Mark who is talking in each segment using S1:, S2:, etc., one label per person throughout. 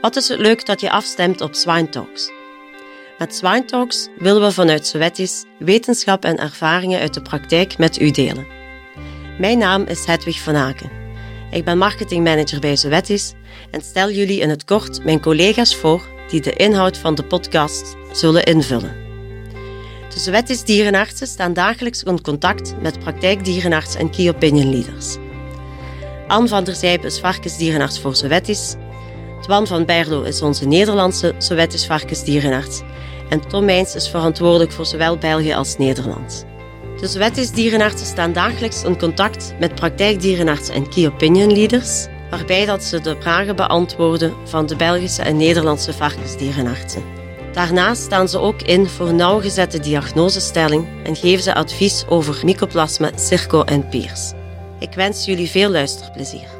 S1: Wat is het leuk dat je afstemt op Swine Talks? Met Swine Talks willen we vanuit Sowetisch wetenschap en ervaringen uit de praktijk met u delen. Mijn naam is Hedwig van Aken. Ik ben marketingmanager bij Sowetisch en stel jullie in het kort mijn collega's voor die de inhoud van de podcast zullen invullen. De Sowetisch dierenartsen staan dagelijks in contact met praktijkdierenarts en key opinion leaders. Anne van der Zijp is varkensdierenarts voor Sowetisch. Twan van Berlo is onze Nederlandse Sowetisch varkensdierenarts. En Tom Meijns is verantwoordelijk voor zowel België als Nederland. De Sowetisch dierenartsen staan dagelijks in contact met praktijkdierenartsen en key opinion leaders, waarbij dat ze de vragen beantwoorden van de Belgische en Nederlandse varkensdierenartsen. Daarnaast staan ze ook in voor nauwgezette diagnosestelling en geven ze advies over mycoplasma, circo en peers. Ik wens jullie veel luisterplezier.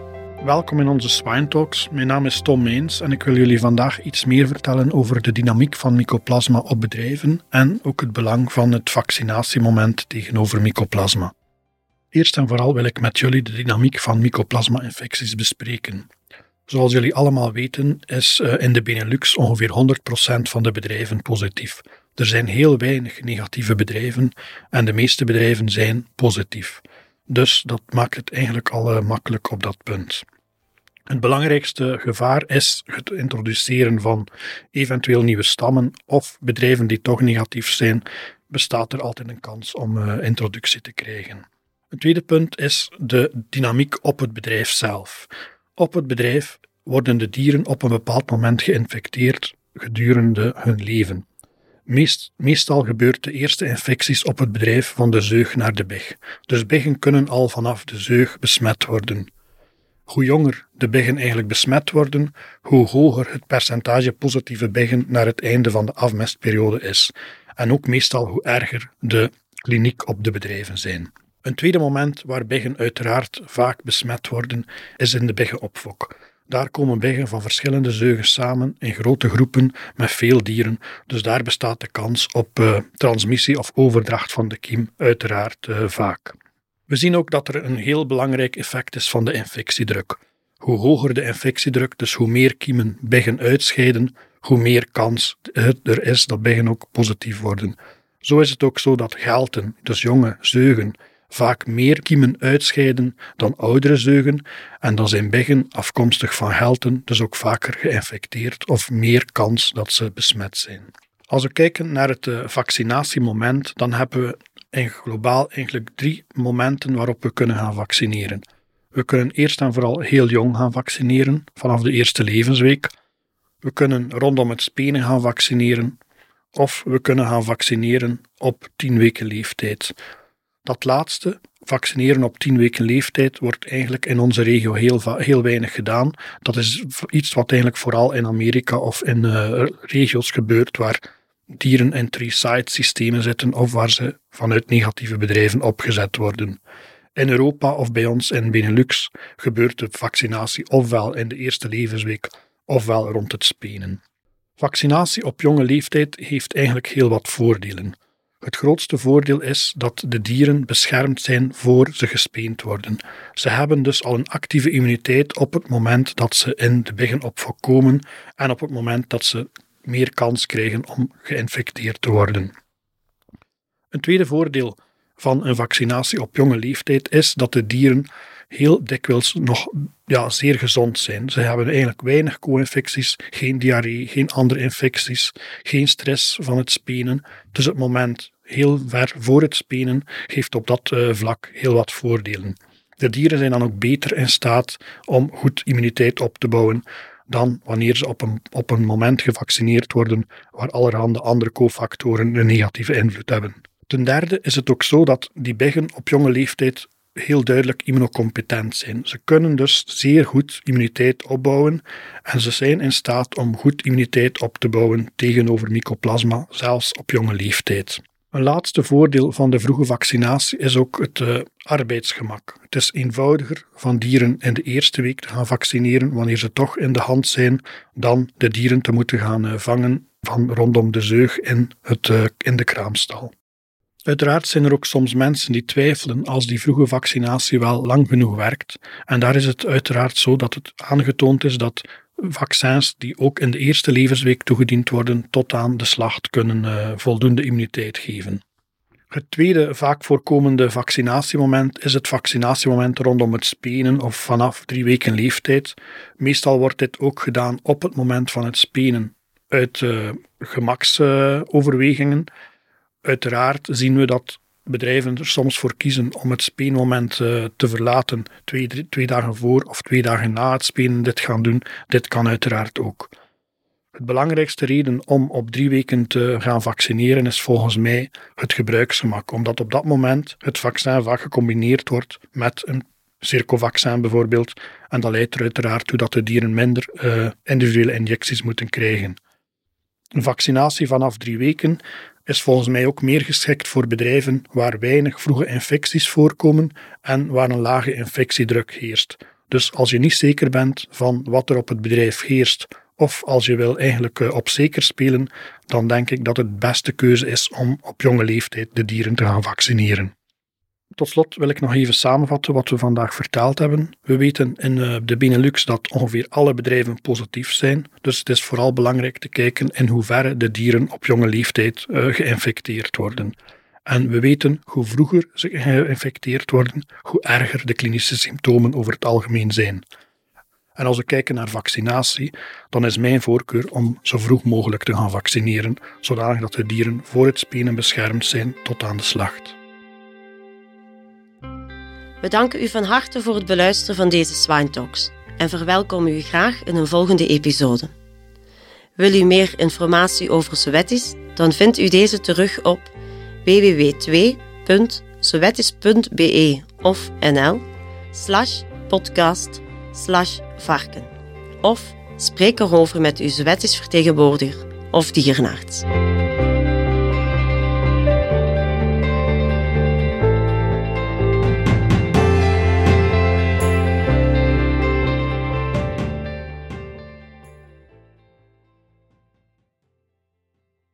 S2: Welkom in onze Swine Talks. Mijn naam is Tom Meens en ik wil jullie vandaag iets meer vertellen over de dynamiek van mycoplasma op bedrijven en ook het belang van het vaccinatiemoment tegenover mycoplasma. Eerst en vooral wil ik met jullie de dynamiek van mycoplasma-infecties bespreken. Zoals jullie allemaal weten, is eh, in de Benelux ongeveer 100% van de bedrijven positief. Er zijn heel weinig negatieve bedrijven en de meeste bedrijven zijn positief. Dus dat maakt het eigenlijk al eh, makkelijk op dat punt. Het belangrijkste gevaar is het introduceren van eventueel nieuwe stammen of bedrijven die toch negatief zijn, bestaat er altijd een kans om uh, introductie te krijgen. Het tweede punt is de dynamiek op het bedrijf zelf. Op het bedrijf worden de dieren op een bepaald moment geïnfecteerd gedurende hun leven. Meest, meestal gebeurt de eerste infecties op het bedrijf van de zeug naar de big. Dus biggen kunnen al vanaf de zeug besmet worden. Hoe jonger de biggen eigenlijk besmet worden, hoe hoger het percentage positieve biggen naar het einde van de afmestperiode is. En ook meestal hoe erger de kliniek op de bedrijven zijn. Een tweede moment waar biggen uiteraard vaak besmet worden, is in de biggenopfok. Daar komen biggen van verschillende zeugen samen in grote groepen met veel dieren, dus daar bestaat de kans op uh, transmissie of overdracht van de kiem uiteraard uh, vaak. We zien ook dat er een heel belangrijk effect is van de infectiedruk. Hoe hoger de infectiedruk, dus hoe meer kiemen biggen uitscheiden, hoe meer kans er is dat biggen ook positief worden. Zo is het ook zo dat gelten, dus jonge zeugen, vaak meer kiemen uitscheiden dan oudere zeugen en dan zijn biggen afkomstig van helten dus ook vaker geïnfecteerd of meer kans dat ze besmet zijn. Als we kijken naar het eh, vaccinatiemoment, dan hebben we in globaal eigenlijk drie momenten waarop we kunnen gaan vaccineren. We kunnen eerst en vooral heel jong gaan vaccineren, vanaf de eerste levensweek. We kunnen rondom het spenen gaan vaccineren, of we kunnen gaan vaccineren op 10 weken leeftijd. Dat laatste, vaccineren op 10 weken leeftijd, wordt eigenlijk in onze regio heel, heel weinig gedaan. Dat is iets wat eigenlijk vooral in Amerika of in uh, regio's gebeurt waar dieren in three-site systemen zitten of waar ze vanuit negatieve bedrijven opgezet worden. In Europa of bij ons in Benelux gebeurt de vaccinatie ofwel in de eerste levensweek ofwel rond het spenen. Vaccinatie op jonge leeftijd heeft eigenlijk heel wat voordelen. Het grootste voordeel is dat de dieren beschermd zijn voor ze gespeend worden. Ze hebben dus al een actieve immuniteit op het moment dat ze in de biggenopvok komen en op het moment dat ze meer kans krijgen om geïnfecteerd te worden. Een tweede voordeel van een vaccinatie op jonge leeftijd is dat de dieren heel dikwijls nog ja, zeer gezond zijn. Ze hebben eigenlijk weinig co-infecties, geen diarree, geen andere infecties, geen stress van het spenen. Dus het moment heel ver voor het spenen geeft op dat uh, vlak heel wat voordelen. De dieren zijn dan ook beter in staat om goed immuniteit op te bouwen dan wanneer ze op een, op een moment gevaccineerd worden waar allerhande andere cofactoren een negatieve invloed hebben. Ten derde is het ook zo dat die biggen op jonge leeftijd heel duidelijk immunocompetent zijn. Ze kunnen dus zeer goed immuniteit opbouwen en ze zijn in staat om goed immuniteit op te bouwen tegenover mycoplasma, zelfs op jonge leeftijd. Een laatste voordeel van de vroege vaccinatie is ook het uh, arbeidsgemak. Het is eenvoudiger van dieren in de eerste week te gaan vaccineren wanneer ze toch in de hand zijn, dan de dieren te moeten gaan uh, vangen van rondom de zeug in, het, uh, in de kraamstal. Uiteraard zijn er ook soms mensen die twijfelen als die vroege vaccinatie wel lang genoeg werkt. En daar is het uiteraard zo dat het aangetoond is dat vaccins die ook in de eerste levensweek toegediend worden tot aan de slacht kunnen uh, voldoende immuniteit geven. Het tweede vaak voorkomende vaccinatiemoment is het vaccinatiemoment rondom het spenen of vanaf drie weken leeftijd. Meestal wordt dit ook gedaan op het moment van het spenen uit uh, gemaksoverwegingen. Uiteraard zien we dat bedrijven er soms voor kiezen om het speenmoment uh, te verlaten, twee, drie, twee dagen voor of twee dagen na het spenen dit gaan doen. Dit kan uiteraard ook. Het belangrijkste reden om op drie weken te gaan vaccineren is volgens mij het gebruiksgemak, omdat op dat moment het vaccin vaak gecombineerd wordt met een circovaccin bijvoorbeeld, en dat leidt er uiteraard toe dat de dieren minder uh, individuele injecties moeten krijgen. Een vaccinatie vanaf drie weken is volgens mij ook meer geschikt voor bedrijven waar weinig vroege infecties voorkomen en waar een lage infectiedruk heerst. Dus als je niet zeker bent van wat er op het bedrijf heerst, of als je wil eigenlijk eh, op zeker spelen, dan denk ik dat het beste keuze is om op jonge leeftijd de dieren te gaan vaccineren. Tot slot wil ik nog even samenvatten wat we vandaag verteld hebben. We weten in eh, de Benelux dat ongeveer alle bedrijven positief zijn, dus het is vooral belangrijk te kijken in hoeverre de dieren op jonge leeftijd uh, geïnfecteerd worden. En we weten hoe vroeger ze geïnfecteerd worden, hoe erger de klinische symptomen over het algemeen zijn. En als we kijken naar vaccinatie, dan is mijn voorkeur om zo vroeg mogelijk te gaan vaccineren, zodat de dieren voor het spenen beschermd zijn tot aan de slacht.
S1: We danken u van harte voor het beluisteren van deze Swine Talks en verwelkomen u graag in een volgende episode. Wil u meer informatie over Sowettis? Dan vindt u deze terug op www.sowettis.be of nl slash podcast varken. Of spreek erover met uw Sowettis vertegenwoordiger of dierenarts.